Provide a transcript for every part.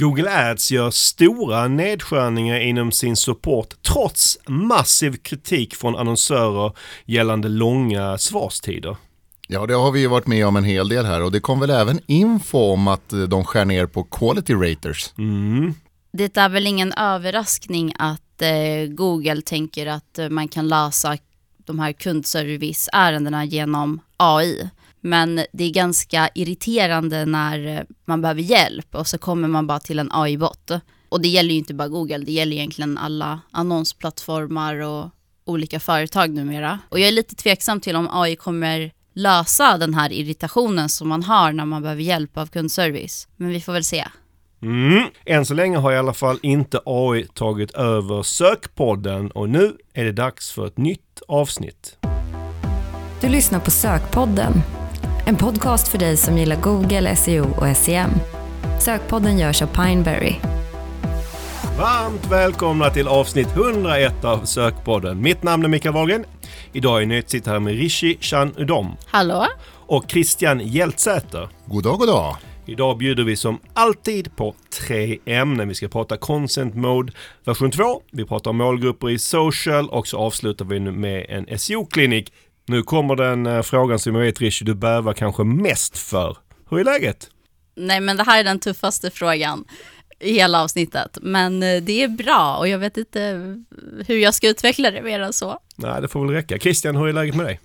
Google Ads gör stora nedskärningar inom sin support trots massiv kritik från annonsörer gällande långa svarstider. Ja, det har vi ju varit med om en hel del här och det kom väl även info om att de skär ner på quality raters. Mm. Det är väl ingen överraskning att eh, Google tänker att eh, man kan lösa de här kundserviceärendena genom AI. Men det är ganska irriterande när man behöver hjälp och så kommer man bara till en AI-bot. Och det gäller ju inte bara Google, det gäller egentligen alla annonsplattformar och olika företag numera. Och jag är lite tveksam till om AI kommer lösa den här irritationen som man har när man behöver hjälp av kundservice. Men vi får väl se. Mm. Än så länge har i alla fall inte AI tagit över sökpodden och nu är det dags för ett nytt avsnitt. Du lyssnar på Sökpodden, en podcast för dig som gillar Google, SEO och SEM. Sökpodden görs av Pineberry. Varmt välkomna till avsnitt 101 av Sökpodden. Mitt namn är Mikael Wahlgren. Idag är nyhetssittare här med Rishi Chan Udom Hallå? och Christian Hjältsäter. God dag, god dag. Idag bjuder vi som alltid på tre ämnen. Vi ska prata Consent Mode version 2, vi pratar om målgrupper i social och så avslutar vi nu med en SEO-klinik. Nu kommer den eh, frågan som jag vet Rishi, du bävar kanske mest för. Hur är läget? Nej, men det här är den tuffaste frågan i hela avsnittet. Men eh, det är bra och jag vet inte hur jag ska utveckla det mer än så. Nej, det får väl räcka. Christian, hur är läget med dig?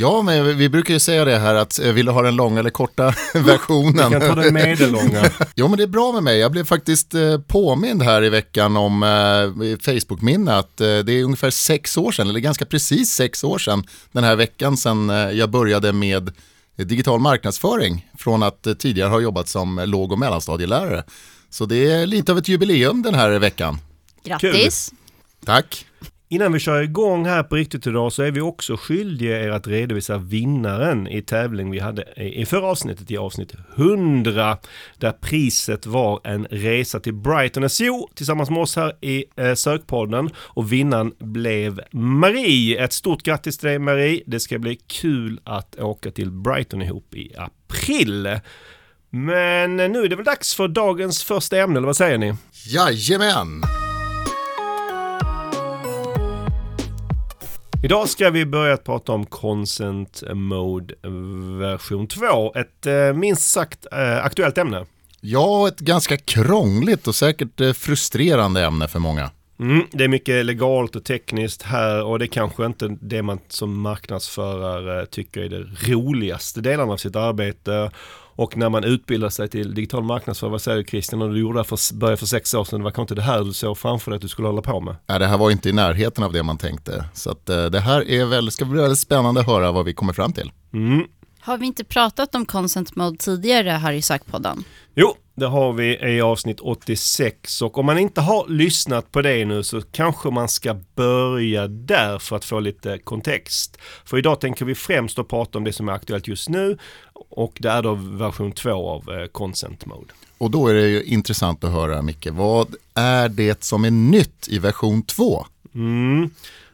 Ja, men vi brukar ju säga det här att eh, vill du ha den långa eller korta versionen? Vi kan ta den medellånga. Jo, men det är bra med mig. Jag blev faktiskt eh, påmind här i veckan om eh, Facebook-minne att det är ungefär sex år sedan, eller ganska precis sex år sedan, den här veckan sedan jag började med digital marknadsföring från att tidigare ha jobbat som låg och mellanstadielärare. Så det är lite av ett jubileum den här veckan. Grattis! Tack. Innan vi kör igång här på riktigt idag så är vi också skyldiga er att redovisa vinnaren i tävling vi hade i förra avsnittet, i avsnitt 100, där priset var en resa till Brighton SEO tillsammans med oss här i eh, sökpodden och vinnaren blev Marie. Ett stort grattis till dig Marie. Det ska bli kul att åka till Brighton ihop i april. Men nu är det väl dags för dagens första ämne, eller vad säger ni? Jajamän. Idag ska vi börja prata om Consent Mode version 2. Ett eh, minst sagt eh, aktuellt ämne. Ja, ett ganska krångligt och säkert eh, frustrerande ämne för många. Mm, det är mycket legalt och tekniskt här och det är kanske inte det man som marknadsförare tycker är det roligaste delarna av sitt arbete. Och när man utbildar sig till digital marknadsförare, vad säger Christian, när du gjorde det för, började för sex år sedan, det var kanske inte det här du såg framför dig att du skulle hålla på med? Nej, det här var inte i närheten av det man tänkte. Så att, eh, det här är väl, ska bli väldigt spännande att höra vad vi kommer fram till. Mm. Har vi inte pratat om consent mode tidigare här i sökpodden? Jo, det har vi i avsnitt 86 och om man inte har lyssnat på det nu så kanske man ska börja där för att få lite kontext. För idag tänker vi främst att prata om det som är aktuellt just nu och det är då version 2 av eh, Consent Mode. Och då är det ju intressant att höra Micke, vad är det som är nytt i version 2? Mm.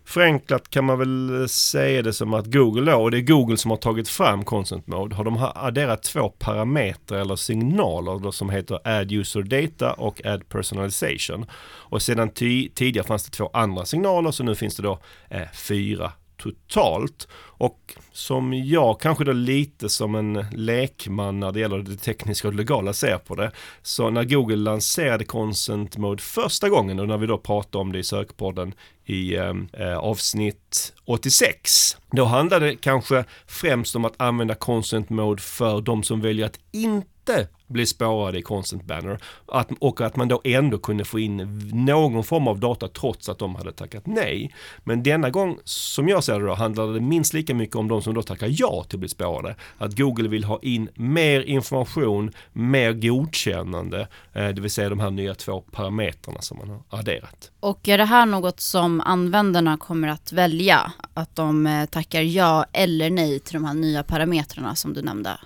Förenklat kan man väl säga det som att Google då, och det är Google som har tagit fram Consent Mode, har de adderat två parametrar eller signaler då som heter Add User Data och Add Personalization. Och sedan tidigare fanns det två andra signaler så nu finns det då eh, fyra totalt. Och som jag kanske då lite som en lekman när det gäller det tekniska och legala ser på det. Så när Google lanserade Consent Mode första gången och när vi då pratade om det i sökpodden i eh, eh avsnitt 86. Då handlade det kanske främst om att använda Consent Mode för de som väljer att inte bli spårade i Consent Banner att, och att man då ändå kunde få in någon form av data trots att de hade tackat nej. Men denna gång, som jag ser det då, handlade det minst lika lika mycket om de som då tackar ja till att bli spårade. Att Google vill ha in mer information, mer godkännande, eh, det vill säga de här nya två parametrarna som man har adderat. Och är det här något som användarna kommer att välja? Att de eh, tackar ja eller nej till de här nya parametrarna som du nämnde?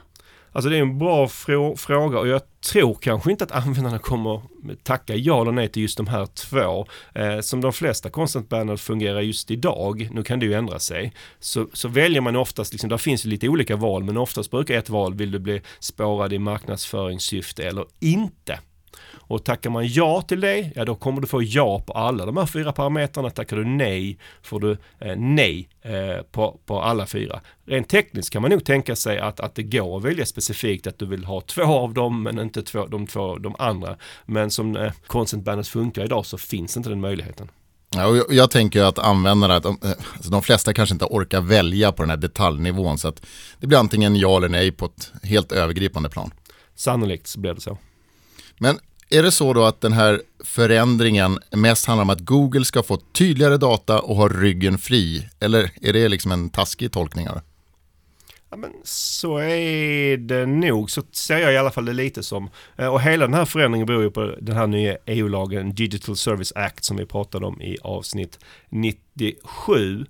Alltså det är en bra frå fråga och jag tror kanske inte att användarna kommer tacka ja eller nej till just de här två. Eh, som de flesta consent banner fungerar just idag, nu kan det ju ändra sig, så, så väljer man oftast, liksom, där finns ju lite olika val, men oftast brukar ett val, vill du bli spårad i marknadsföringssyfte eller inte? Och tackar man ja till det, ja då kommer du få ja på alla de här fyra parametrarna. Tackar du nej får du eh, nej eh, på, på alla fyra. Rent tekniskt kan man nog tänka sig att, att det går att välja specifikt att du vill ha två av dem men inte två, de två de andra. Men som eh, Consent Banners funkar idag så finns inte den möjligheten. Ja, och jag, jag tänker att användarna, de, eh, alltså de flesta kanske inte orkar välja på den här detaljnivån så att det blir antingen ja eller nej på ett helt övergripande plan. Sannolikt så blir det så. Men är det så då att den här förändringen mest handlar om att Google ska få tydligare data och ha ryggen fri? Eller är det liksom en taskig tolkning av det? Ja, men så är det nog, så ser jag i alla fall det lite som. Eh, och hela den här förändringen beror ju på den här nya EU-lagen Digital Service Act som vi pratade om i avsnitt 97.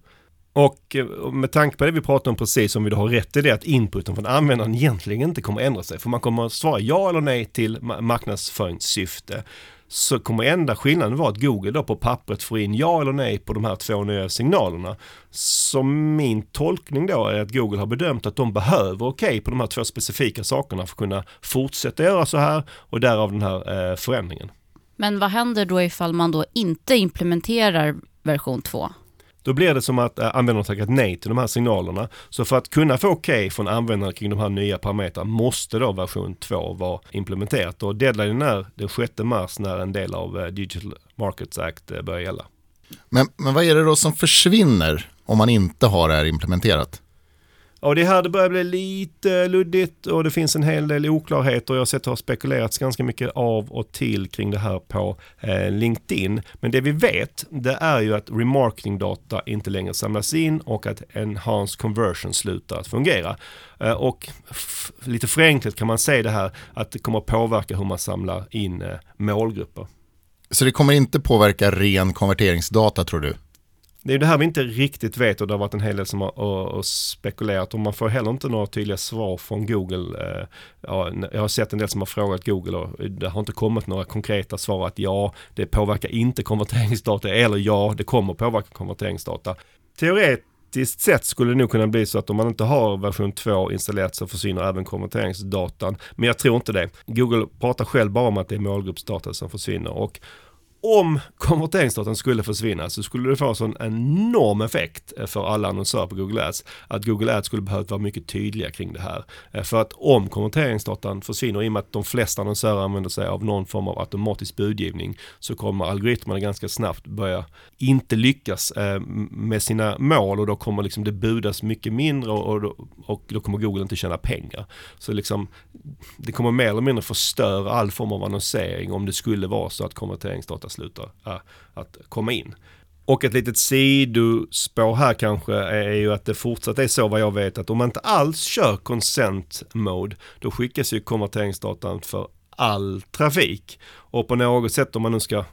Och med tanke på det vi pratade om precis, om vi då har rätt i det, att inputen från användaren egentligen inte kommer ändra sig. För man kommer att svara ja eller nej till marknadsföringssyfte. Så kommer enda skillnaden vara att Google då på pappret får in ja eller nej på de här två nya signalerna. Så min tolkning då är att Google har bedömt att de behöver okej okay på de här två specifika sakerna för att kunna fortsätta göra så här och därav den här eh, förändringen. Men vad händer då ifall man då inte implementerar version 2? Då blir det som att äh, användaren tackat nej till de här signalerna. Så för att kunna få okej okay från användaren kring de här nya parametrarna måste då version 2 vara implementerat. Och deadline är den 6 mars när en del av eh, Digital Markets Act eh, börjar gälla. Men, men vad är det då som försvinner om man inte har det här implementerat? Ja, det här det börjar bli lite luddigt och det finns en hel del oklarheter. Jag har sett att det har spekulerats ganska mycket av och till kring det här på eh, LinkedIn. Men det vi vet, det är ju att remarketing-data inte längre samlas in och att enhanced conversion slutar att fungera. Eh, och lite förenklat kan man säga det här att det kommer att påverka hur man samlar in eh, målgrupper. Så det kommer inte påverka ren konverteringsdata tror du? Det är det här vi inte riktigt vet och det har varit en hel del som har och, och spekulerat och man får heller inte några tydliga svar från Google. Eh, ja, jag har sett en del som har frågat Google och det har inte kommit några konkreta svar att ja, det påverkar inte konverteringsdata eller ja, det kommer påverka konverteringsdata. Teoretiskt sett skulle det nog kunna bli så att om man inte har version 2 installerat så försvinner även konverteringsdatan. Men jag tror inte det. Google pratar själv bara om att det är målgruppsdata som försvinner och om konverteringsdatan skulle försvinna så skulle det få en sån enorm effekt för alla annonsörer på Google Ads att Google Ads skulle behövt vara mycket tydliga kring det här. Eh, för att om konverteringsdatan försvinner i och med att de flesta annonsörer använder sig av någon form av automatisk budgivning så kommer algoritmerna ganska snabbt börja inte lyckas eh, med sina mål och då kommer liksom det budas mycket mindre och, då, och då kommer Google inte tjäna pengar. Så liksom det kommer mer eller mindre förstöra all form av annonsering om det skulle vara så att konverteringsdata slutar äh, att komma in. Och ett litet sidospår här kanske är ju att det fortsatt är så vad jag vet att om man inte alls kör consent mode då skickas ju konverteringsdatan för all trafik. Och på något sätt om man nu ska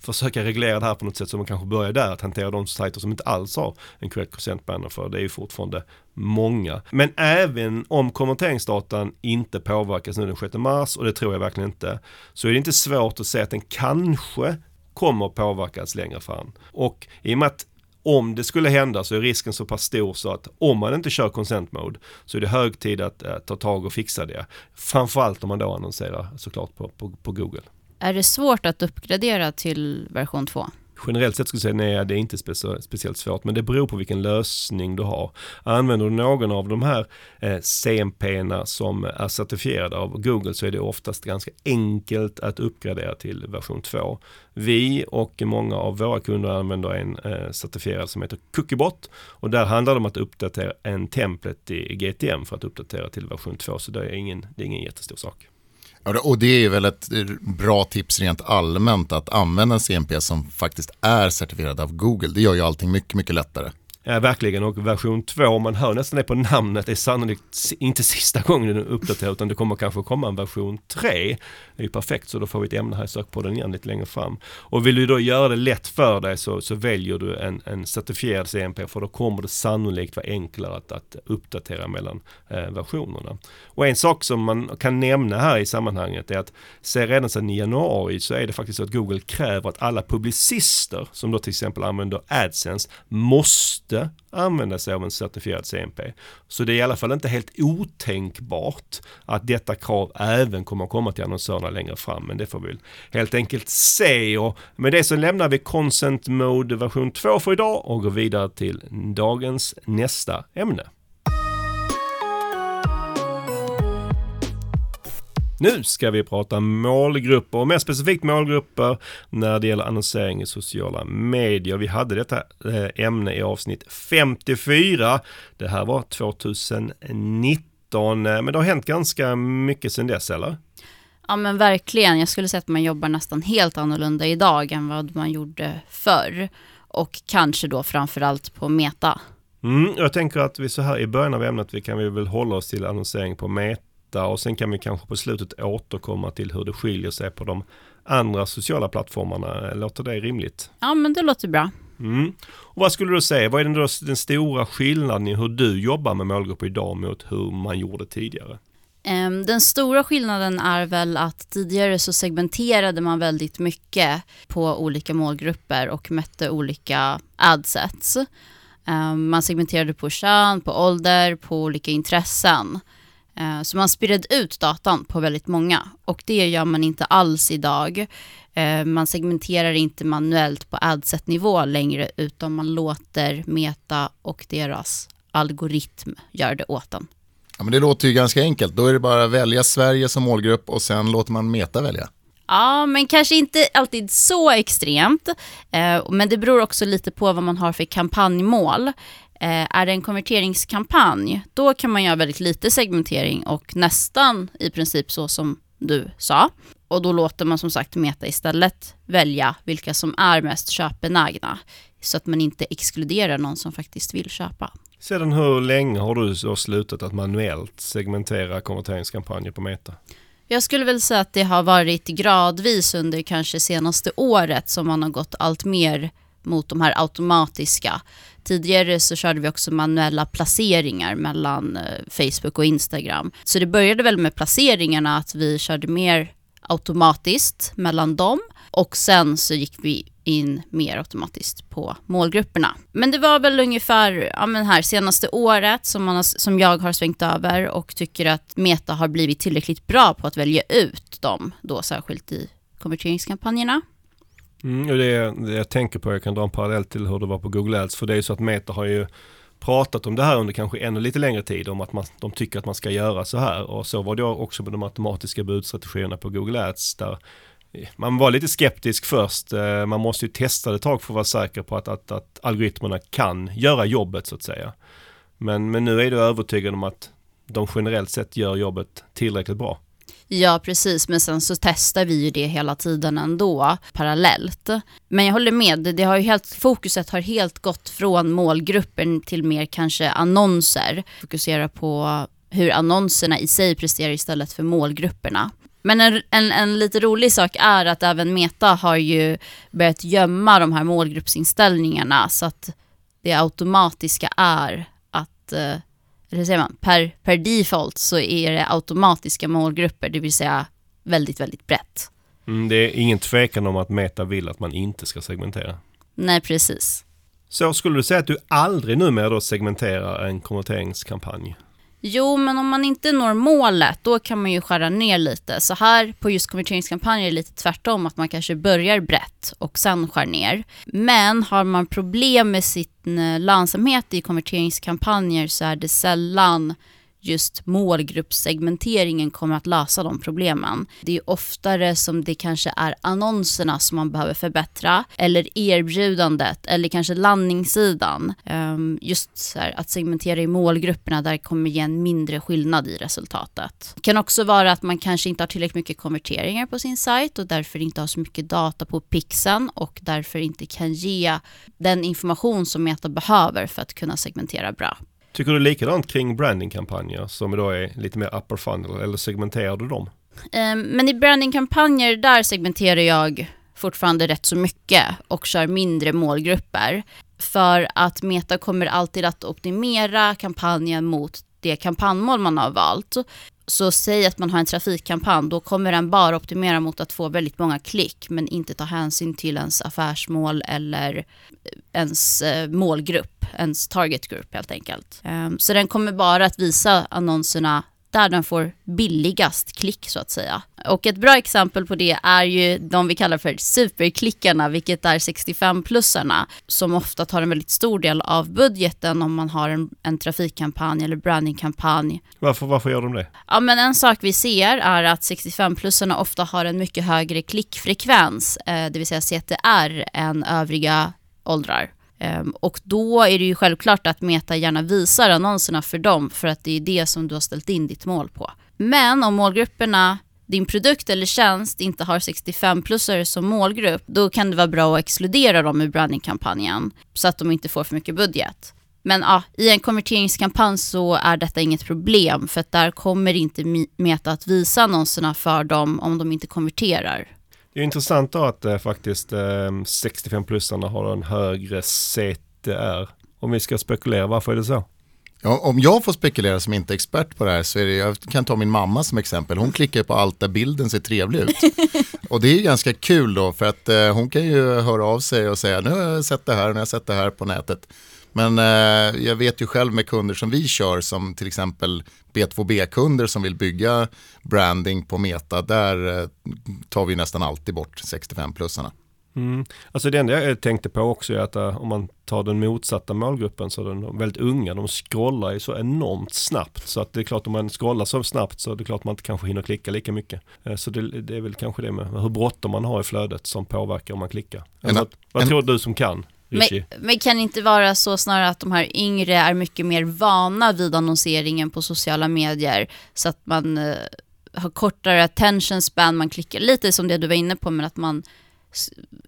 försöka reglera det här på något sätt så man kanske börjar där att hantera de sajter som inte alls har en correct consent banner för det är ju fortfarande många. Men även om konverteringsdatan inte påverkas nu den 6 mars och det tror jag verkligen inte så är det inte svårt att säga att den kanske kommer påverkas längre fram. Och i och med att om det skulle hända så är risken så pass stor så att om man inte kör consent mode så är det hög tid att eh, ta tag och fixa det. Framförallt om man då annonserar såklart på, på, på Google. Är det svårt att uppgradera till version 2? Generellt sett skulle jag säga nej, det är inte speciellt svårt, men det beror på vilken lösning du har. Använder du någon av de här eh, CMP-erna som är certifierade av Google så är det oftast ganska enkelt att uppgradera till version 2. Vi och många av våra kunder använder en eh, certifierad som heter Cookiebot och där handlar det om att uppdatera en template i GTM för att uppdatera till version 2, så det är ingen, det är ingen jättestor sak. Och det är väl ett bra tips rent allmänt att använda en CMP som faktiskt är certifierad av Google. Det gör ju allting mycket, mycket lättare. Ja, verkligen. Och version 2, man hör nästan det på namnet, är sannolikt inte sista gången den uppdaterar utan det kommer kanske komma en version 3. Det är ju perfekt så då får vi ett ämne här i sökpodden igen lite längre fram. Och vill du då göra det lätt för dig så, så väljer du en, en certifierad CMP för då kommer det sannolikt vara enklare att, att uppdatera mellan eh, versionerna. Och en sak som man kan nämna här i sammanhanget är att se redan sedan i januari så är det faktiskt så att Google kräver att alla publicister som då till exempel använder AdSense måste måste använda sig av en certifierad CMP. Så det är i alla fall inte helt otänkbart att detta krav även kommer att komma till annonsörerna längre fram. Men det får vi helt enkelt se. Och med det så lämnar vi Consent Mode version 2 för idag och går vidare till dagens nästa ämne. Nu ska vi prata målgrupper och mer specifikt målgrupper när det gäller annonsering i sociala medier. Vi hade detta eh, ämne i avsnitt 54. Det här var 2019, eh, men det har hänt ganska mycket sedan dess, eller? Ja men verkligen, jag skulle säga att man jobbar nästan helt annorlunda idag än vad man gjorde förr. Och kanske då framförallt på Meta. Mm, jag tänker att vi så här i början av ämnet, vi kan vi väl hålla oss till annonsering på Meta detta och sen kan vi kanske på slutet återkomma till hur det skiljer sig på de andra sociala plattformarna. Låter det rimligt? Ja, men det låter bra. Mm. Och vad skulle du säga, vad är den, då, den stora skillnaden i hur du jobbar med målgrupper idag mot hur man gjorde tidigare? Ehm, den stora skillnaden är väl att tidigare så segmenterade man väldigt mycket på olika målgrupper och mätte olika adsets. Ehm, man segmenterade på kön, på ålder, på olika intressen. Eh, så man spred ut datan på väldigt många och det gör man inte alls idag. Eh, man segmenterar inte manuellt på adset-nivå längre utan man låter Meta och deras algoritm göra det åt en. Ja, men det låter ju ganska enkelt. Då är det bara att välja Sverige som målgrupp och sen låter man Meta välja. Ja, men kanske inte alltid så extremt. Eh, men det beror också lite på vad man har för kampanjmål. Eh, är det en konverteringskampanj, då kan man göra väldigt lite segmentering och nästan i princip så som du sa. Och då låter man som sagt Meta istället välja vilka som är mest köpbenägna så att man inte exkluderar någon som faktiskt vill köpa. Sedan hur länge har du så slutat att manuellt segmentera konverteringskampanjer på Meta? Jag skulle väl säga att det har varit gradvis under kanske senaste året som man har gått allt mer mot de här automatiska. Tidigare så körde vi också manuella placeringar mellan eh, Facebook och Instagram. Så det började väl med placeringarna att vi körde mer automatiskt mellan dem och sen så gick vi in mer automatiskt på målgrupperna. Men det var väl ungefär ja, men här senaste året som, man har, som jag har svängt över och tycker att Meta har blivit tillräckligt bra på att välja ut dem, då särskilt i konverteringskampanjerna. Mm, och det, det jag tänker på, jag kan dra en parallell till hur det var på Google Ads, för det är ju så att Meta har ju pratat om det här under kanske ännu lite längre tid, om att man, de tycker att man ska göra så här. Och så var det också med de automatiska budstrategierna på Google Ads, där man var lite skeptisk först. Eh, man måste ju testa det ett tag för att vara säker på att, att, att algoritmerna kan göra jobbet så att säga. Men, men nu är du övertygad om att de generellt sett gör jobbet tillräckligt bra. Ja, precis. Men sen så testar vi ju det hela tiden ändå, parallellt. Men jag håller med, det har ju helt, fokuset har helt gått från målgruppen till mer kanske annonser. Fokusera på hur annonserna i sig presterar istället för målgrupperna. Men en, en, en, lite rolig sak är att även Meta har ju börjat gömma de här målgruppsinställningarna så att det automatiska är att eh, eller säger man, per, per default så är det automatiska målgrupper, det vill säga väldigt, väldigt brett. Mm, det är ingen tvekan om att Meta vill att man inte ska segmentera. Nej, precis. Så skulle du säga att du aldrig numera då segmenterar en konverteringskampanj? Jo, men om man inte når målet, då kan man ju skära ner lite. Så här på just konverteringskampanjer är det lite tvärtom, att man kanske börjar brett och sen skär ner. Men har man problem med sin eh, lönsamhet i konverteringskampanjer så är det sällan just målgruppssegmenteringen kommer att lösa de problemen. Det är oftare som det kanske är annonserna som man behöver förbättra eller erbjudandet eller kanske landningssidan. Ehm, just så här, att segmentera i målgrupperna där kommer ge en mindre skillnad i resultatet. Det kan också vara att man kanske inte har tillräckligt mycket konverteringar på sin sajt och därför inte har så mycket data på pixeln och därför inte kan ge den information som Meta behöver för att kunna segmentera bra. Tycker du likadant kring brandingkampanjer som då är lite mer upper funnel eller segmenterar du dem? Um, men i brandingkampanjer där segmenterar jag fortfarande rätt så mycket och kör mindre målgrupper. För att Meta kommer alltid att optimera kampanjen mot det kampanjmål man har valt. Så säg att man har en trafikkampanj, då kommer den bara optimera mot att få väldigt många klick men inte ta hänsyn till ens affärsmål eller eh, ens eh, målgrupp, ens target group helt enkelt. Ehm, så den kommer bara att visa annonserna där den får billigast klick så att säga. Och ett bra exempel på det är ju de vi kallar för superklickarna, vilket är 65-plussarna, som ofta tar en väldigt stor del av budgeten om man har en, en trafikkampanj eller brandingkampanj. Varför, varför gör de det? Ja, men en sak vi ser är att 65-plussarna ofta har en mycket högre klickfrekvens, eh, det vill säga CTR, än övriga åldrar. Ehm, och då är det ju självklart att Meta gärna visar annonserna för dem för att det är det som du har ställt in ditt mål på. Men om målgrupperna, din produkt eller tjänst inte har 65-plussare som målgrupp, då kan det vara bra att exkludera dem ur brandingkampanjen så att de inte får för mycket budget. Men ja, i en konverteringskampanj så är detta inget problem för att där kommer inte Meta att visa annonserna för dem om de inte konverterar. Det är intressant då att eh, faktiskt eh, 65-plussarna har en högre CTR. Om vi ska spekulera, varför är det så? Ja, om jag får spekulera som inte expert på det här så är det, jag kan ta min mamma som exempel. Hon klickar på allt där bilden ser trevlig ut. och det är ganska kul då för att eh, hon kan ju höra av sig och säga nu har jag sett det här, nu har jag sett det här på nätet. Men eh, jag vet ju själv med kunder som vi kör som till exempel B2B-kunder som vill bygga branding på Meta, där eh, tar vi nästan alltid bort 65-plussarna. Mm. Alltså det enda jag tänkte på också är att uh, om man tar den motsatta målgruppen så är de väldigt unga, de scrollar ju så enormt snabbt så att det är klart om man scrollar så snabbt så är det klart man inte kanske hinner klicka lika mycket. Uh, så det, det, är väl kanske det med hur bråttom man har i flödet som påverkar om man klickar. En, vad, vad en, tror du som kan? Men, men, kan det inte vara så snarare att de här yngre är mycket mer vana vid annonseringen på sociala medier så att man uh, har kortare attention span, man klickar lite som det du var inne på men att man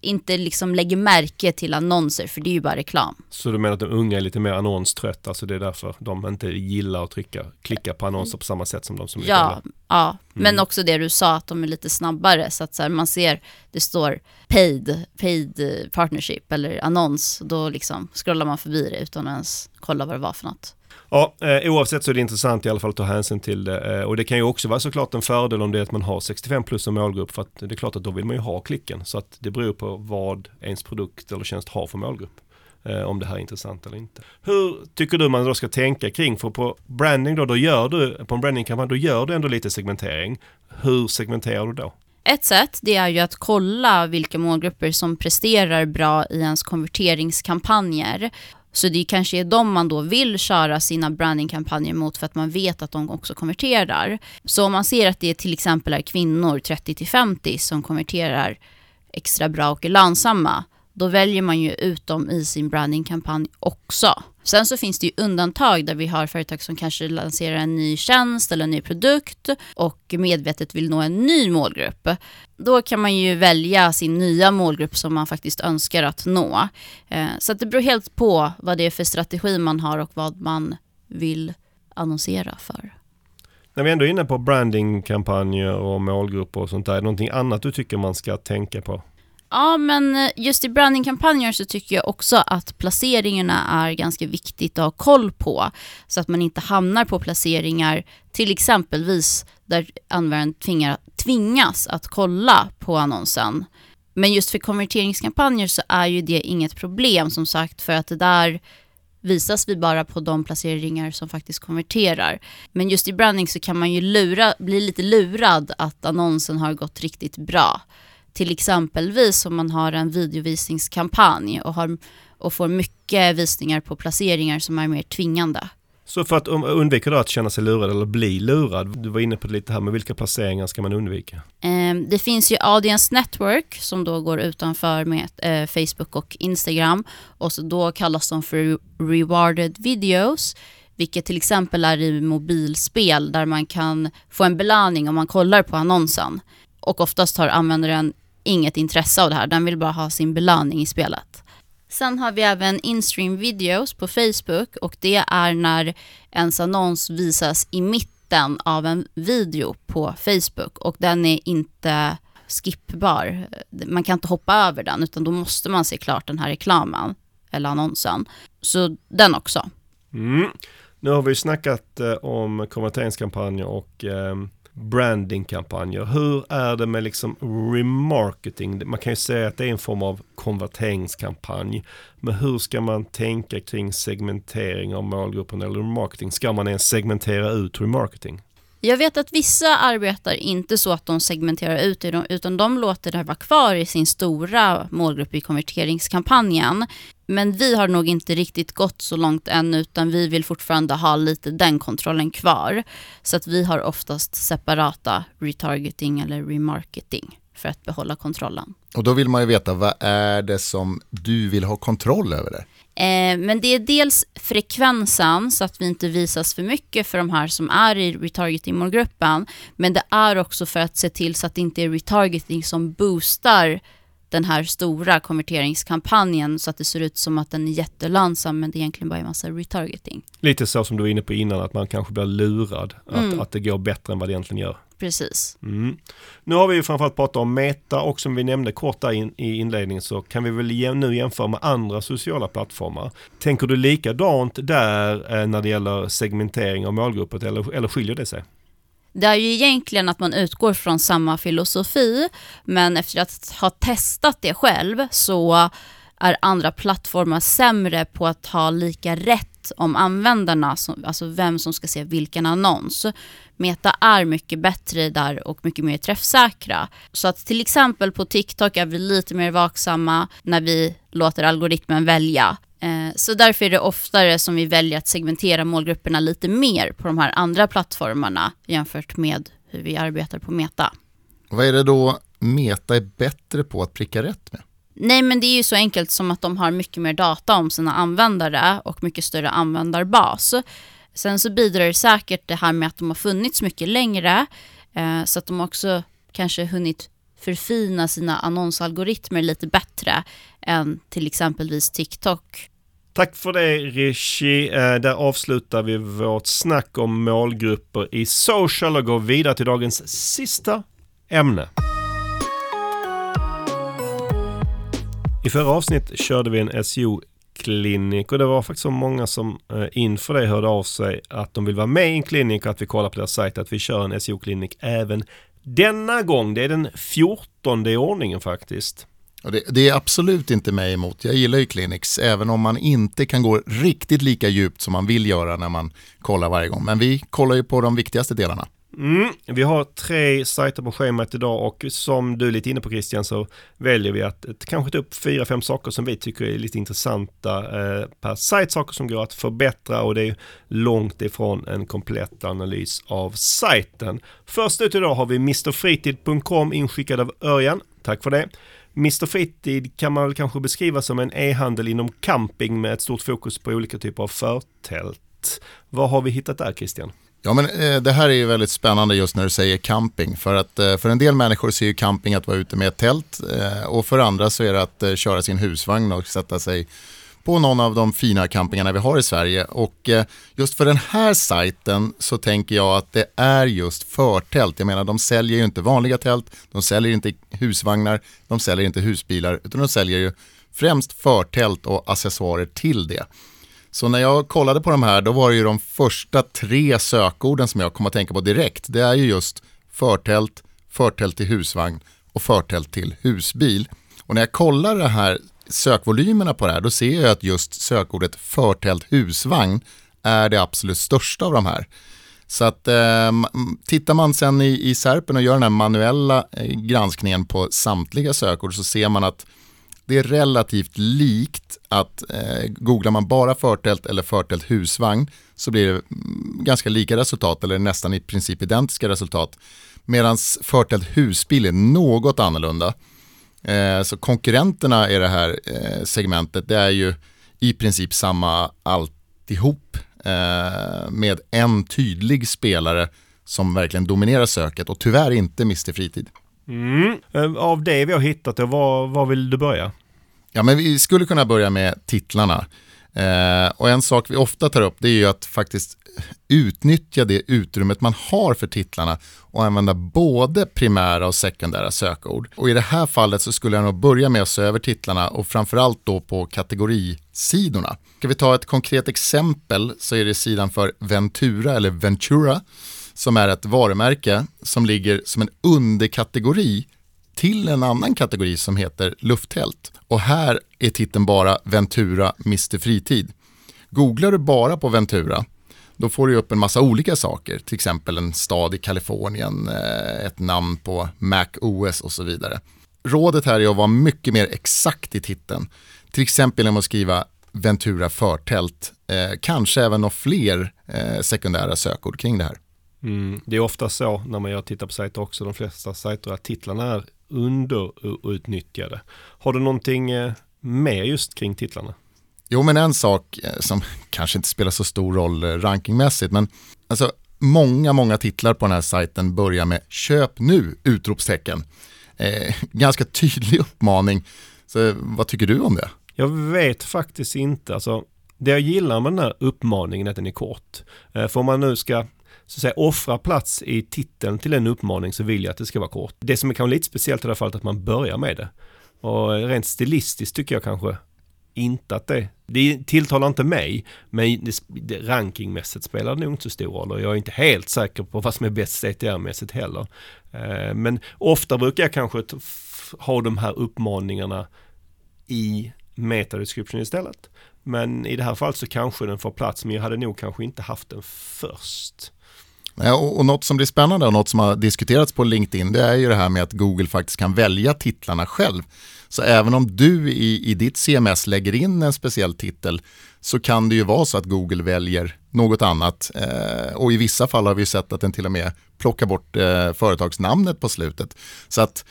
inte liksom lägger märke till annonser för det är ju bara reklam. Så du menar att de unga är lite mer annonströtta, alltså det är därför de inte gillar att trycka, klicka på annonser på samma sätt som de som är Ja, gamla. ja. Mm. men också det du sa att de är lite snabbare så att så här, man ser det står paid, paid partnership eller annons, då liksom scrollar man förbi det utan att ens kolla vad det var för något. Ja, eh, oavsett så är det intressant i alla fall att ta hänsyn till det. Eh, och det kan ju också vara såklart en fördel om det är att man har 65 plus som målgrupp. För att det är klart att då vill man ju ha klicken. Så att det beror på vad ens produkt eller tjänst har för målgrupp. Eh, om det här är intressant eller inte. Hur tycker du man då ska tänka kring? För på branding då, då gör du, på en brandingkampanj, då gör du ändå lite segmentering. Hur segmenterar du då? Ett sätt det är ju att kolla vilka målgrupper som presterar bra i ens konverteringskampanjer. Så det kanske är de man då vill köra sina brandingkampanjer mot för att man vet att de också konverterar. Så om man ser att det till exempel är kvinnor 30 50 som konverterar extra bra och är lönsamma, då väljer man ju ut dem i sin brandingkampanj också. Sen så finns det ju undantag där vi har företag som kanske lanserar en ny tjänst eller en ny produkt och medvetet vill nå en ny målgrupp. Då kan man ju välja sin nya målgrupp som man faktiskt önskar att nå. Eh, så det beror helt på vad det är för strategi man har och vad man vill annonsera för. När vi ändå är inne på brandingkampanjer och målgrupper och sånt där, är det någonting annat du tycker man ska tänka på? Ja, men eh, just i brandingkampanjer så tycker jag också att placeringarna är ganska viktigt att ha koll på. Så att man inte hamnar på placeringar, till exempelvis där användaren tvingar, tvingas att kolla på annonsen. Men just för konverteringskampanjer så är ju det inget problem som sagt för att det där visas vi bara på de placeringar som faktiskt konverterar. Men just i branding så kan man ju lura, bli lite lurad att annonsen har gått riktigt bra. Till exempelvis om man har en videovisningskampanj och, har, och får mycket visningar på placeringar som är mer tvingande. Så för att undvika då att känna sig lurad eller bli lurad, du var inne på det lite här, men vilka placeringar ska man undvika? Ehm, det finns ju Audience Network som då går utanför med eh, Facebook och Instagram och så då kallas de för rewarded videos vilket till exempel är i mobilspel där man kan få en belöning om man kollar på annonsen. Och oftast har användaren inget intresse av det här, den vill bara ha sin belöning i spelet. Sen har vi även instream videos på Facebook och det är när ens annons visas i mitten av en video på Facebook och den är inte skippbar. Man kan inte hoppa över den utan då måste man se klart den här reklamen eller annonsen. Så den också. Mm. Nu har vi snackat eh, om konverteringskampanjer och eh, brandingkampanjer. Hur är det med liksom remarketing? Man kan ju säga att det är en form av konverteringskampanj. Men hur ska man tänka kring segmentering av målgruppen eller remarketing? Ska man ens segmentera ut remarketing? Jag vet att vissa arbetar inte så att de segmenterar ut det, utan de låter det vara kvar i sin stora målgrupp i konverteringskampanjen. Men vi har nog inte riktigt gått så långt än, utan vi vill fortfarande ha lite den kontrollen kvar. Så att vi har oftast separata retargeting eller remarketing för att behålla kontrollen. Och då vill man ju veta, vad är det som du vill ha kontroll över det? Eh, men det är dels frekvensen så att vi inte visas för mycket för de här som är i retargeting-målgruppen. Men det är också för att se till så att det inte är retargeting som boostar den här stora konverteringskampanjen så att det ser ut som att den är jättelönsam men det är egentligen bara en massa retargeting. Lite så som du var inne på innan att man kanske blir lurad. Mm. Att, att det går bättre än vad det egentligen gör. Precis. Mm. Nu har vi ju framförallt pratat om Meta och som vi nämnde kort där in, i inledningen så kan vi väl nu jämföra med andra sociala plattformar. Tänker du likadant där eh, när det gäller segmentering av målgrupper eller, eller skiljer det sig? Det är ju egentligen att man utgår från samma filosofi, men efter att ha testat det själv så är andra plattformar sämre på att ha lika rätt om användarna, alltså vem som ska se vilken annons. Meta är mycket bättre där och mycket mer träffsäkra. Så att till exempel på TikTok är vi lite mer vaksamma när vi låter algoritmen välja. Eh, så därför är det oftare som vi väljer att segmentera målgrupperna lite mer på de här andra plattformarna jämfört med hur vi arbetar på Meta. Vad är det då Meta är bättre på att pricka rätt med? Nej, men det är ju så enkelt som att de har mycket mer data om sina användare och mycket större användarbas. Sen så bidrar det säkert det här med att de har funnits mycket längre, eh, så att de också kanske hunnit förfina sina annonsalgoritmer lite bättre än till exempelvis TikTok. Tack för det Rishi. Eh, där avslutar vi vårt snack om målgrupper i social och går vidare till dagens sista ämne. I förra avsnitt körde vi en SEO klinik och det var faktiskt så många som eh, inför det hörde av sig att de vill vara med i en klinik och att vi kollar på deras sajt att vi kör en SEO-klinik även denna gång. Det är den 14 i ordningen faktiskt. Det, det, är absolut inte mig emot. Jag gillar ju clinics, även om man inte kan gå riktigt lika djupt som man vill göra när man kollar varje gång. Men vi kollar ju på de viktigaste delarna. Mm, vi har tre sajter på schemat idag och som du är lite inne på Christian så väljer vi att eh, kanske ta upp fyra, fem saker som vi tycker är lite intressanta eh, per sajt, saker som går att förbättra och det är långt ifrån en komplett analys av sajten. Först ut idag har vi mrfritid.com inskickad av Örjan. Tack för det. Mr Fritid kan man väl kanske beskriva som en e-handel inom camping med ett stort fokus på olika typer av förtält. Vad har vi hittat där Christian? Ja, men eh, det här är ju väldigt spännande just när du säger camping. För att eh, för en del människor ser är ju camping att vara ute med ett tält eh, och för andra så är det att eh, köra sin husvagn och sätta sig på någon av de fina campingarna vi har i Sverige. Och eh, just för den här sajten så tänker jag att det är just förtält. Jag menar, de säljer ju inte vanliga tält, de säljer inte husvagnar, de säljer inte husbilar, utan de säljer ju främst förtält och accessoarer till det. Så när jag kollade på de här, då var det ju de första tre sökorden som jag kom att tänka på direkt. Det är ju just förtält, förtält till husvagn och förtält till husbil. Och när jag kollar de här sökvolymerna på det här, då ser jag att just sökordet förtält husvagn är det absolut största av de här. Så att eh, tittar man sen i, i Serpen och gör den här manuella eh, granskningen på samtliga sökord så ser man att det är relativt likt att eh, googlar man bara förtält eller förtält husvagn så blir det mm, ganska lika resultat eller nästan i princip identiska resultat. Medan förtält husbil är något annorlunda. Eh, så konkurrenterna i det här eh, segmentet det är ju i princip samma alltihop eh, med en tydlig spelare som verkligen dominerar söket och tyvärr inte Mr Fritid. Mm. Eh, av det vi har hittat, var, var vill du börja? Ja, men vi skulle kunna börja med titlarna. Eh, och en sak vi ofta tar upp det är ju att faktiskt utnyttja det utrymmet man har för titlarna och använda både primära och sekundära sökord. Och i det här fallet så skulle jag nog börja med att se över titlarna och framförallt då på kategorisidorna. Ska vi ta ett konkret exempel så är det sidan för Ventura eller Ventura som är ett varumärke som ligger som en underkategori till en annan kategori som heter lufttält. Och här är titeln bara Ventura Mr Fritid. Googlar du bara på Ventura då får du upp en massa olika saker, till exempel en stad i Kalifornien, eh, ett namn på Mac OS och så vidare. Rådet här är att vara mycket mer exakt i titeln. Till exempel genom att skriva Ventura förtält, eh, kanske även några fler eh, sekundära sökord kring det här. Mm, det är ofta så när man gör tittar på sajter också, de flesta sajter, att titlarna är underutnyttjade. Har du någonting eh, mer just kring titlarna? Jo, men en sak eh, som kanske inte spelar så stor roll eh, rankingmässigt, men alltså många, många titlar på den här sajten börjar med köp nu! utropstecken. Eh, ganska tydlig uppmaning. Så vad tycker du om det? Jag vet faktiskt inte. Alltså, det jag gillar med den här uppmaningen är att den är kort. För om man nu ska så att säga, offra plats i titeln till en uppmaning så vill jag att det ska vara kort. Det som är kanske lite speciellt i det här fallet är att man börjar med det. Och rent stilistiskt tycker jag kanske inte att det, det tilltalar inte mig, men det, det, rankingmässigt spelar det nog inte så stor roll och jag är inte helt säker på vad som är bäst CTR-mässigt heller. Eh, men ofta brukar jag kanske ha de här uppmaningarna i metadescription istället. Men i det här fallet så kanske den får plats, men jag hade nog kanske inte haft den först. Eh, och, och något som blir spännande och något som har diskuterats på LinkedIn det är ju det här med att Google faktiskt kan välja titlarna själv. Så även om du i, i ditt CMS lägger in en speciell titel så kan det ju vara så att Google väljer något annat. Eh, och i vissa fall har vi sett att den till och med plockar bort eh, företagsnamnet på slutet. Så att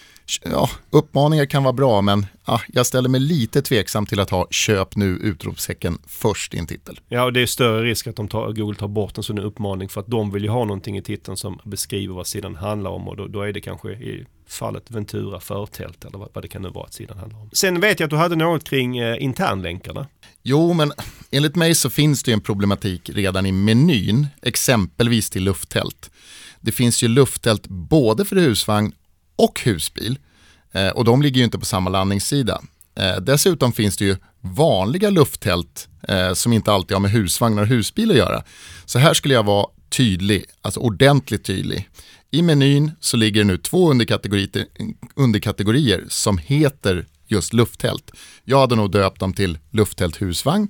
ja, uppmaningar kan vara bra men ja, jag ställer mig lite tveksam till att ha köp nu utropstecken först i en titel. Ja, och det är större risk att de tar, Google tar bort en sån uppmaning för att de vill ju ha någonting i titeln som beskriver vad sidan handlar om och då, då är det kanske i fallet Ventura förtält eller vad, vad det kan nu vara att sidan handlar om. Sen vet jag att du hade något kring eh, internlänkarna. Jo, men enligt mig så finns det en problematik redan i menyn, exempelvis till lufttält. Det finns ju lufttält både för husvagn och husbil. Eh, och de ligger ju inte på samma landningssida. Eh, dessutom finns det ju vanliga lufttält eh, som inte alltid har med husvagnar och husbil att göra. Så här skulle jag vara tydlig, alltså ordentligt tydlig. I menyn så ligger det nu två underkategorier, underkategorier som heter just lufttält. Jag hade nog döpt dem till lufttält husvagn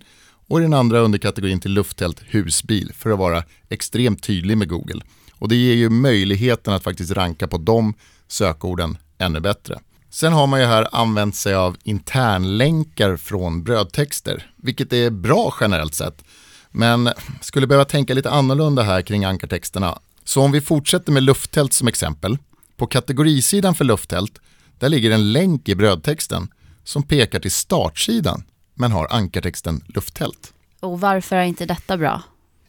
och i den andra underkategorin till lufttält husbil för att vara extremt tydlig med Google. Och det ger ju möjligheten att faktiskt ranka på de sökorden ännu bättre. Sen har man ju här använt sig av internlänkar från brödtexter, vilket är bra generellt sett. Men skulle behöva tänka lite annorlunda här kring ankartexterna. Så om vi fortsätter med lufttält som exempel. På kategorisidan för lufttält, där ligger en länk i brödtexten som pekar till startsidan men har ankartexten lufttält. Och varför är inte detta bra?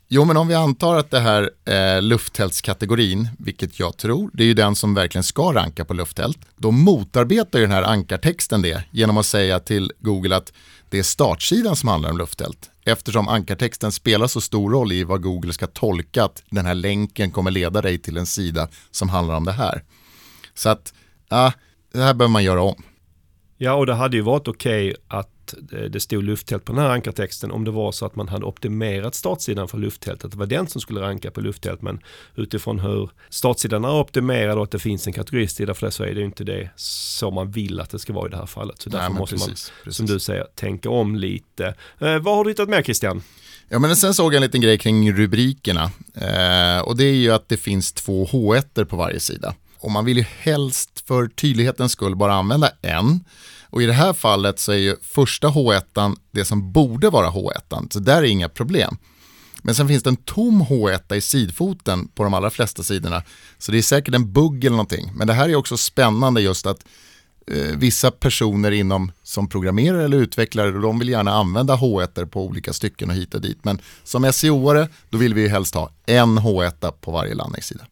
Jo, men om vi antar att det här eh, lufttältskategorin, vilket jag tror, det är ju den som verkligen ska ranka på lufttält. Då motarbetar ju den här ankartexten det genom att säga till Google att det är startsidan som handlar om lufttält. Eftersom ankartexten spelar så stor roll i vad Google ska tolka att den här länken kommer leda dig till en sida som handlar om det här. Så att, ja, det här behöver man göra om. Ja, och det hade ju varit okej okay att det stod lufttält på den här ankartexten om det var så att man hade optimerat startsidan för lufttältet. Det var den som skulle ranka på lufttält men utifrån hur startsidan är optimerad och att det finns en kategorisida för det så är det inte det så man vill att det ska vara i det här fallet. Så därför Nej, måste precis, man, precis. som du säger, tänka om lite. Eh, vad har du hittat med Christian? Ja, men sen såg jag en liten grej kring rubrikerna. Eh, och det är ju att det finns två H1 på varje sida. Och man vill ju helst för tydlighetens skull bara använda en. Och i det här fallet så är ju första H1 det som borde vara H1, så där är inga problem. Men sen finns det en tom H1 i sidfoten på de allra flesta sidorna. Så det är säkert en bugg eller någonting. Men det här är också spännande just att eh, vissa personer inom som programmerare eller utvecklare, de vill gärna använda H1 på olika stycken och hit och dit. Men som SEO-are, då vill vi ju helst ha en H1 på varje landningssida.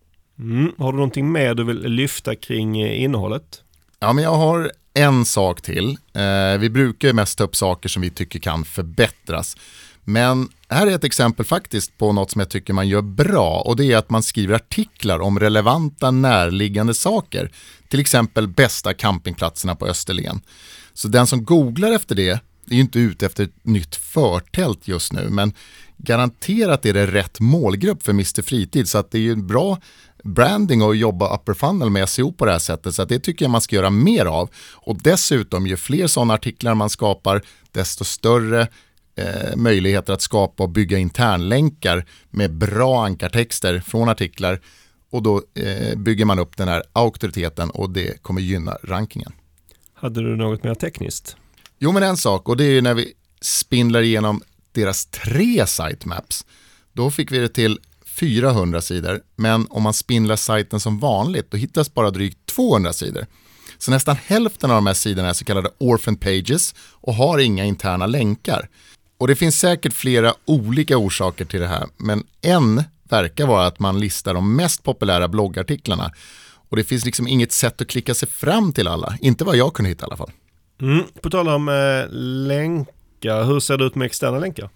Mm. Har du någonting mer du vill lyfta kring eh, innehållet? Ja, men jag har en sak till. Eh, vi brukar ju mest ta upp saker som vi tycker kan förbättras. Men här är ett exempel faktiskt på något som jag tycker man gör bra och det är att man skriver artiklar om relevanta närliggande saker. Till exempel bästa campingplatserna på Österlen. Så den som googlar efter det är ju inte ute efter ett nytt förtält just nu men garanterat är det rätt målgrupp för Mr Fritid så att det är ju en bra branding och jobba upper funnel med SEO på det här sättet. Så det tycker jag man ska göra mer av. Och dessutom, ju fler sådana artiklar man skapar, desto större eh, möjligheter att skapa och bygga internlänkar med bra ankartexter från artiklar. Och då eh, bygger man upp den här auktoriteten och det kommer gynna rankingen. Hade du något mer tekniskt? Jo, men en sak och det är ju när vi spindlar igenom deras tre sitemaps. Då fick vi det till 400 sidor, men om man spindlar sajten som vanligt då hittas bara drygt 200 sidor. Så nästan hälften av de här sidorna är så kallade orphan pages och har inga interna länkar. Och det finns säkert flera olika orsaker till det här, men en verkar vara att man listar de mest populära bloggartiklarna. Och det finns liksom inget sätt att klicka sig fram till alla, inte vad jag kunde hitta i alla fall. Mm, på tal om eh, länkar, hur ser det ut med externa länkar?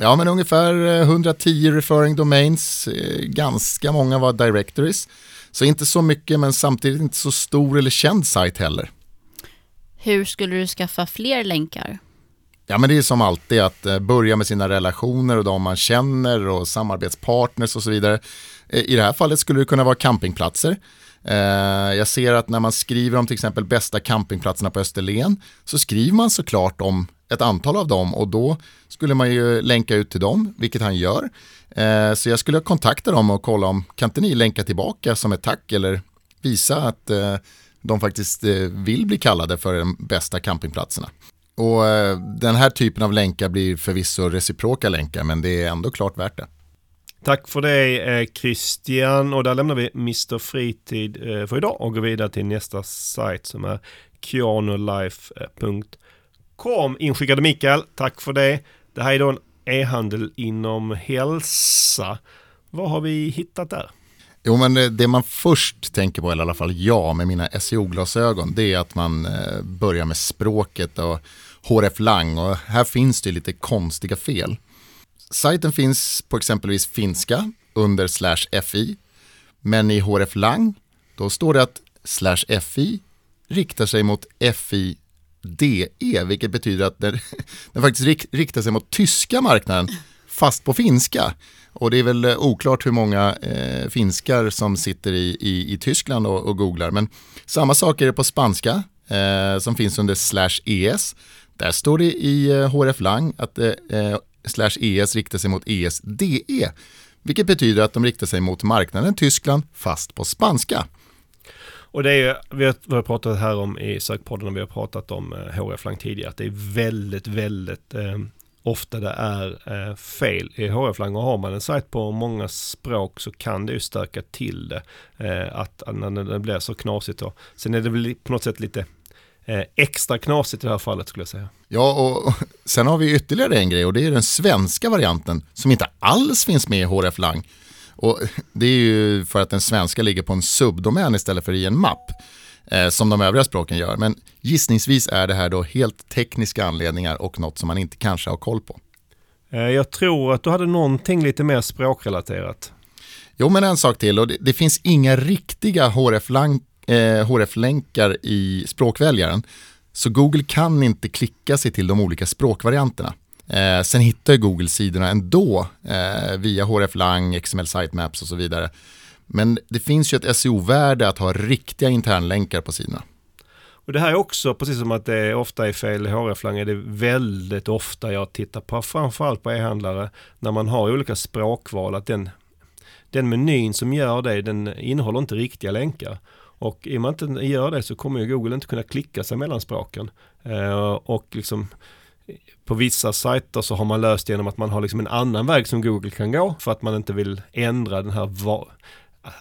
Ja, men ungefär 110 eh, referring domains, eh, ganska många var directories. Så inte så mycket, men samtidigt inte så stor eller känd sajt heller. Hur skulle du skaffa fler länkar? Ja, men det är som alltid att eh, börja med sina relationer och de man känner och samarbetspartners och så vidare. I det här fallet skulle det kunna vara campingplatser. Jag ser att när man skriver om till exempel bästa campingplatserna på Österlen så skriver man såklart om ett antal av dem och då skulle man ju länka ut till dem, vilket han gör. Eh, så jag skulle kontakta dem och kolla om kan inte ni länka tillbaka som ett tack eller visa att eh, de faktiskt eh, vill bli kallade för de bästa campingplatserna. Och eh, den här typen av länkar blir förvisso reciproka länkar men det är ändå klart värt det. Tack för det eh, Christian och där lämnar vi Mr Fritid eh, för idag och går vidare till nästa sajt som är kianolife.com kom inskickade Mikael. Tack för det. Det här är då en e-handel inom hälsa. Vad har vi hittat där? Jo, men eh, det man först tänker på, eller i alla fall jag med mina SEO-glasögon, det är att man eh, börjar med språket och HRF Lang och här finns det lite konstiga fel. Sajten finns på exempelvis finska under slash fi, men i HRF Lang då står det att slash fi riktar sig mot fi DE, vilket betyder att den, den faktiskt riktar sig mot tyska marknaden, fast på finska. Och det är väl eh, oklart hur många eh, finskar som sitter i, i, i Tyskland och, och, googlar. Men samma sak är det på spanska eh, som finns under slash ES. Där står det i eh, HRF Lang att eh, eh slash ES riktar sig mot ESDE. Vilket betyder att de riktar sig mot marknaden Tyskland fast på spanska. Och det är vi har, vi har pratat här om i sökpodden och vi har pratat om eh, HRF-lang tidigare, att det är väldigt, väldigt eh, ofta det är eh, fel i HRF-lang och har man en sajt på många språk så kan det ju stöka till det. Eh, att när det blir så knasigt då. Sen är det väl på något sätt lite eh, extra knasigt i det här fallet skulle jag säga. Ja, och sen har vi ytterligare en grej och det är den svenska varianten som inte alls finns med i HRF-lang. Och det är ju för att den svenska ligger på en subdomän istället för i en mapp. Eh, som de övriga språken gör. Men gissningsvis är det här då helt tekniska anledningar och något som man inte kanske har koll på. Eh, jag tror att du hade någonting lite mer språkrelaterat. Jo, men en sak till och det, det finns inga riktiga HRF-länkar eh, i språkväljaren. Så Google kan inte klicka sig till de olika språkvarianterna. Eh, sen hittar ju Google sidorna ändå eh, via HRF Lang, XML Sitemaps och så vidare. Men det finns ju ett SEO-värde att ha riktiga internlänkar på sidorna. Och det här är också, precis som att det ofta är fel i HRF-lang, är det väldigt ofta jag tittar på, framförallt på e-handlare, när man har olika språkval, att den, den menyn som gör det, den innehåller inte riktiga länkar. Och i och med att den inte gör det så kommer ju Google inte kunna klicka sig mellan språken. Eh, och liksom på vissa sajter så har man löst genom att man har liksom en annan väg som Google kan gå för att man inte vill ändra den här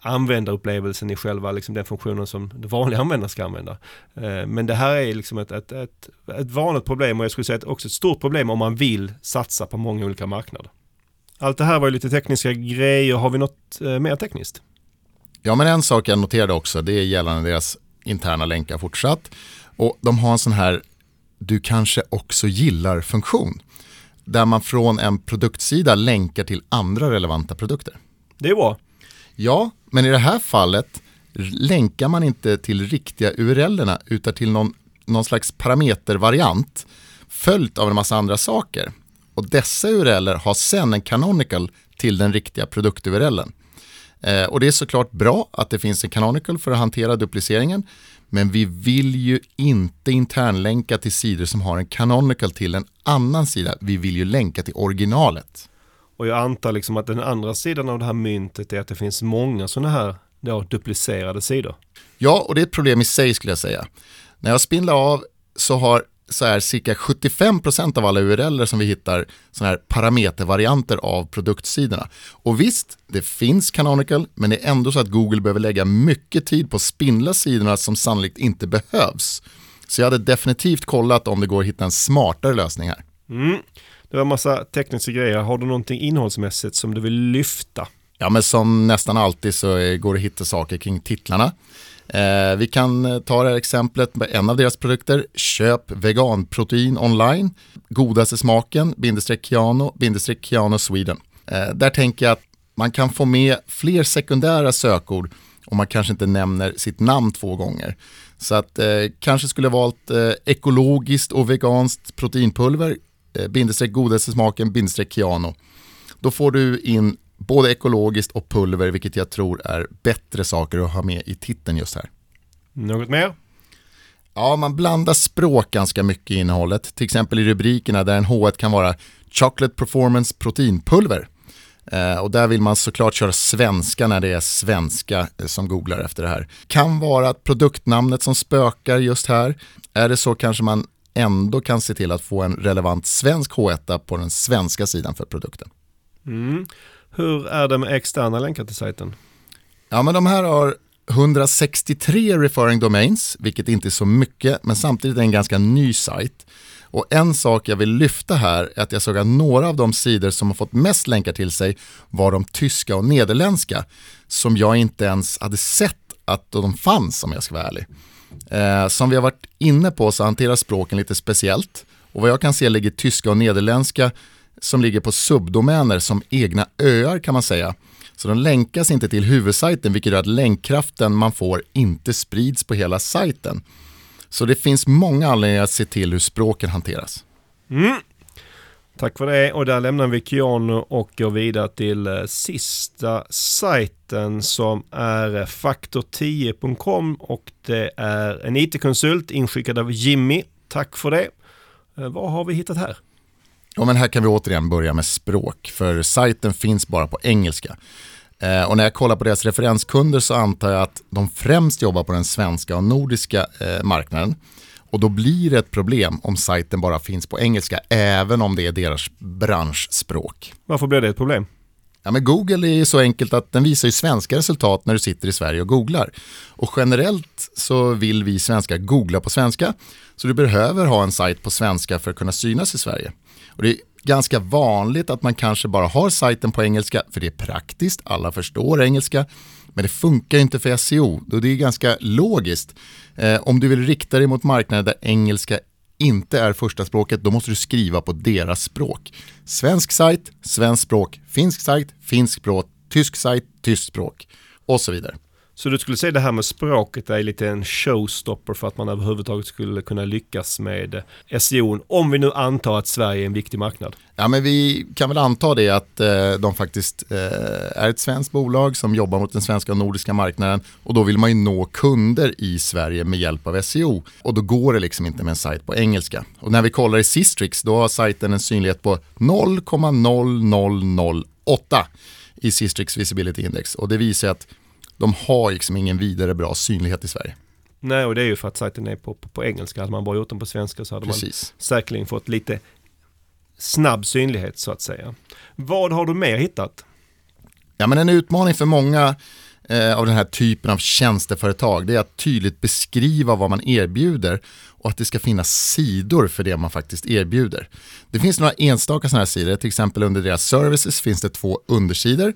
användarupplevelsen i själva liksom den funktionen som vanliga användare ska använda. Eh, men det här är liksom ett, ett, ett, ett vanligt problem och jag skulle säga också ett stort problem om man vill satsa på många olika marknader. Allt det här var ju lite tekniska grejer. Har vi något eh, mer tekniskt? Ja, men en sak jag noterade också, det är gällande deras interna länkar fortsatt. Och de har en sån här du kanske också gillar-funktion. Där man från en produktsida länkar till andra relevanta produkter. Det är bra. Ja, men i det här fallet länkar man inte till riktiga URLerna utan till någon, någon slags parametervariant följt av en massa andra saker. Och dessa URLer har sen en canonical till den riktiga produkt-URLen. Eh, och det är såklart bra att det finns en canonical för att hantera dupliceringen. Men vi vill ju inte internlänka till sidor som har en canonical till en annan sida. Vi vill ju länka till originalet. Och jag antar liksom att den andra sidan av det här myntet är att det finns många sådana här då, duplicerade sidor. Ja, och det är ett problem i sig skulle jag säga. När jag spindlar av så har så är cirka 75% av alla URLer som vi hittar sådana här parametervarianter av produktsidorna. Och visst, det finns Canonical, men det är ändå så att Google behöver lägga mycket tid på att spindla sidorna som sannolikt inte behövs. Så jag hade definitivt kollat om det går att hitta en smartare lösning här. Mm. Det var en massa tekniska grejer. Har du någonting innehållsmässigt som du vill lyfta? Ja, men som nästan alltid så går det att hitta saker kring titlarna. Eh, vi kan eh, ta det här exemplet med en av deras produkter. Köp veganprotein online. Godaste smaken, bindestreck Kiano, bindestreck Kiano Sweden. Eh, där tänker jag att man kan få med fler sekundära sökord om man kanske inte nämner sitt namn två gånger. Så att eh, kanske skulle valt eh, ekologiskt och veganskt proteinpulver, eh, bindestreck godaste smaken, bindestreck Kiano. Då får du in både ekologiskt och pulver, vilket jag tror är bättre saker att ha med i titeln just här. Något mer? Ja, man blandar språk ganska mycket i innehållet. Till exempel i rubrikerna där en H1 kan vara Chocolate Performance Proteinpulver. Eh, och där vill man såklart köra svenska när det är svenska eh, som googlar efter det här. Kan vara produktnamnet som spökar just här. Är det så kanske man ändå kan se till att få en relevant svensk H1 på den svenska sidan för produkten. Mm. Hur är det med externa länkar till sajten? Ja, men de här har 163 referring domains, vilket inte är så mycket, men samtidigt är en ganska ny sajt. Och en sak jag vill lyfta här är att jag såg att några av de sidor som har fått mest länkar till sig var de tyska och nederländska, som jag inte ens hade sett att de fanns om jag ska vara ärlig. Eh, som vi har varit inne på så hanteras språken lite speciellt och vad jag kan se ligger tyska och nederländska som ligger på subdomäner som egna öar kan man säga. Så de länkas inte till huvudsajten vilket gör att länkkraften man får inte sprids på hela sajten. Så det finns många anledningar att se till hur språken hanteras. Mm. Tack för det och där lämnar vi Kiano och går vidare till eh, sista sajten som är eh, faktor10.com och det är en IT-konsult inskickad av Jimmy. Tack för det. Eh, vad har vi hittat här? Ja, men här kan vi återigen börja med språk, för sajten finns bara på engelska. Eh, och när jag kollar på deras referenskunder så antar jag att de främst jobbar på den svenska och nordiska eh, marknaden. Och då blir det ett problem om sajten bara finns på engelska, även om det är deras branschspråk. Varför blir det ett problem? Ja, men Google är så enkelt att den visar ju svenska resultat när du sitter i Sverige och googlar. Och generellt så vill vi svenskar googla på svenska, så du behöver ha en sajt på svenska för att kunna synas i Sverige. Och det är ganska vanligt att man kanske bara har sajten på engelska, för det är praktiskt, alla förstår engelska. Men det funkar inte för SEO, och det är ganska logiskt. Eh, om du vill rikta dig mot marknader där engelska inte är första språket, då måste du skriva på deras språk. Svensk sajt, svensk språk, finsk sajt, finsk språk, tysk sajt, tyskt språk och så vidare. Så du skulle säga det här med språket är lite en showstopper för att man överhuvudtaget skulle kunna lyckas med SEO om vi nu antar att Sverige är en viktig marknad? Ja, men vi kan väl anta det att eh, de faktiskt eh, är ett svenskt bolag som jobbar mot den svenska och nordiska marknaden och då vill man ju nå kunder i Sverige med hjälp av SEO och då går det liksom inte med en sajt på engelska. Och när vi kollar i Sistrix då har sajten en synlighet på 0,0008 i Sistrix Visibility Index och det visar att de har liksom ingen vidare bra synlighet i Sverige. Nej, och det är ju för att sajten är på, på, på engelska. Hade man bara gjort den på svenska så hade Precis. man säkerligen fått lite snabb synlighet så att säga. Vad har du mer hittat? Ja, men en utmaning för många eh, av den här typen av tjänsteföretag det är att tydligt beskriva vad man erbjuder och att det ska finnas sidor för det man faktiskt erbjuder. Det finns några enstaka sådana här sidor, till exempel under deras services finns det två undersidor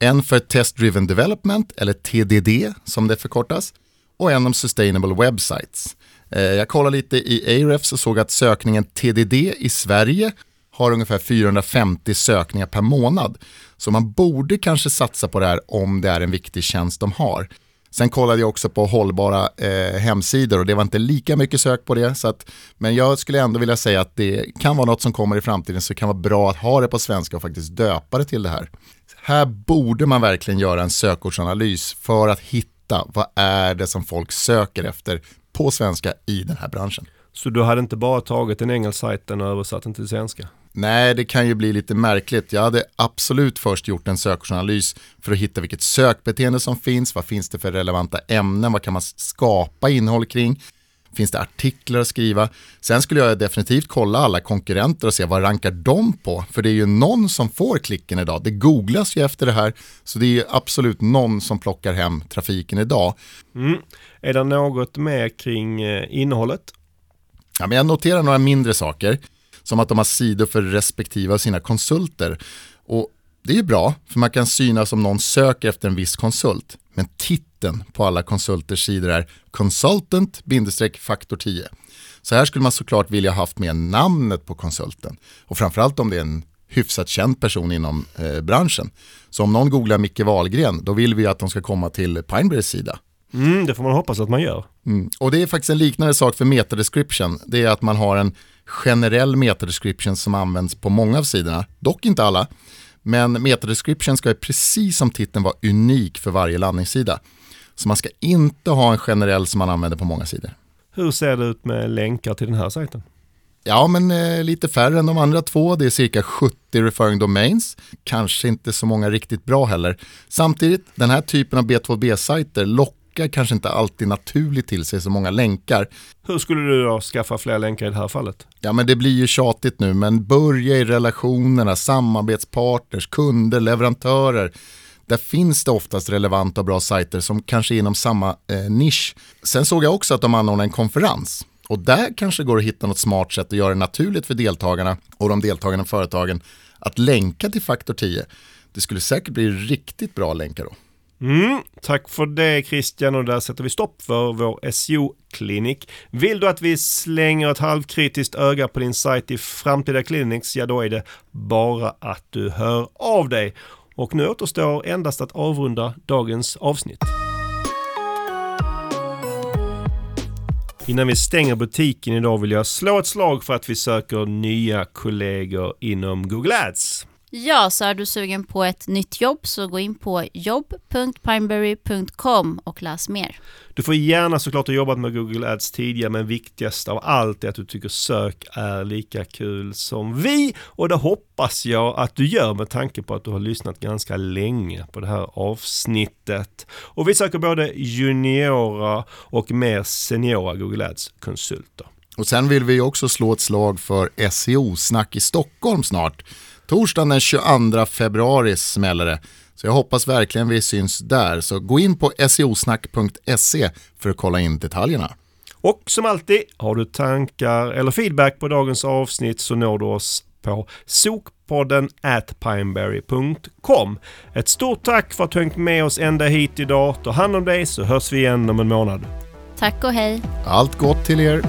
en för Test Driven Development, eller TDD som det förkortas. och en om Sustainable Websites. Eh, jag kollade lite i Ahrefs och såg att sökningen TDD i Sverige har ungefär 450 sökningar per månad. Så man borde kanske satsa på det här om det är en viktig tjänst de har. Sen kollade jag också på hållbara eh, hemsidor och det var inte lika mycket sök på det. Så att, men jag skulle ändå vilja säga att det kan vara något som kommer i framtiden så det kan vara bra att ha det på svenska och faktiskt döpa det till det här. Här borde man verkligen göra en sökordsanalys för att hitta vad är det som folk söker efter på svenska i den här branschen. Så du hade inte bara tagit en engelsk sajt och översatt den till svenska? Nej, det kan ju bli lite märkligt. Jag hade absolut först gjort en sökordsanalys för att hitta vilket sökbeteende som finns, vad finns det för relevanta ämnen, vad kan man skapa innehåll kring, finns det artiklar att skriva. Sen skulle jag definitivt kolla alla konkurrenter och se vad rankar de på, för det är ju någon som får klicken idag. Det googlas ju efter det här, så det är ju absolut någon som plockar hem trafiken idag. Mm. Är det något mer kring eh, innehållet? Ja, men jag noterar några mindre saker. Som att de har sidor för respektive av sina konsulter. Och det är bra, för man kan synas om någon söker efter en viss konsult. Men titeln på alla konsulters sidor är consultant faktor 10. Så här skulle man såklart vilja haft med namnet på konsulten. Och framförallt om det är en hyfsat känd person inom eh, branschen. Så om någon googlar Micke Wahlgren, då vill vi att de ska komma till Pineberrys sida. Mm, det får man hoppas att man gör. Mm. Och det är faktiskt en liknande sak för metadescription. Det är att man har en generell metadescription som används på många av sidorna, dock inte alla. Men metadescription ska precis som titeln vara unik för varje landningssida. Så man ska inte ha en generell som man använder på många sidor. Hur ser det ut med länkar till den här sajten? Ja, men eh, lite färre än de andra två. Det är cirka 70 referring domains. Kanske inte så många riktigt bra heller. Samtidigt, den här typen av B2B-sajter lockar lockar kanske inte alltid naturligt till sig så många länkar. Hur skulle du då skaffa fler länkar i det här fallet? Ja men det blir ju tjatigt nu men börja i relationerna, samarbetspartners, kunder, leverantörer. Där finns det oftast relevanta och bra sajter som kanske är inom samma eh, nisch. Sen såg jag också att de anordnar en konferens. Och där kanske går att hitta något smart sätt att göra det naturligt för deltagarna och de deltagande företagen att länka till faktor 10. Det skulle säkert bli riktigt bra länkar då. Mm, tack för det Christian och där sätter vi stopp för vår SEO-klinik. Vill du att vi slänger ett halvkritiskt öga på din sajt i framtida clinics, ja då är det bara att du hör av dig. Och nu återstår endast att avrunda dagens avsnitt. Innan vi stänger butiken idag vill jag slå ett slag för att vi söker nya kollegor inom Google Ads. Ja, så är du sugen på ett nytt jobb så gå in på jobb.pineberry.com och läs mer. Du får gärna såklart ha jobbat med Google Ads tidigare men viktigast av allt är att du tycker sök är lika kul som vi och det hoppas jag att du gör med tanke på att du har lyssnat ganska länge på det här avsnittet. Och vi söker både juniora och mer seniora Google Ads-konsulter. Och sen vill vi också slå ett slag för SEO-snack i Stockholm snart. Torsdagen den 22 februari smäller det. Så jag hoppas verkligen vi syns där. Så gå in på seosnack.se för att kolla in detaljerna. Och som alltid, har du tankar eller feedback på dagens avsnitt så når du oss på sokpodden at pineberry.com. Ett stort tack för att du hängt med oss ända hit idag. Ta hand om dig så hörs vi igen om en månad. Tack och hej. Allt gott till er.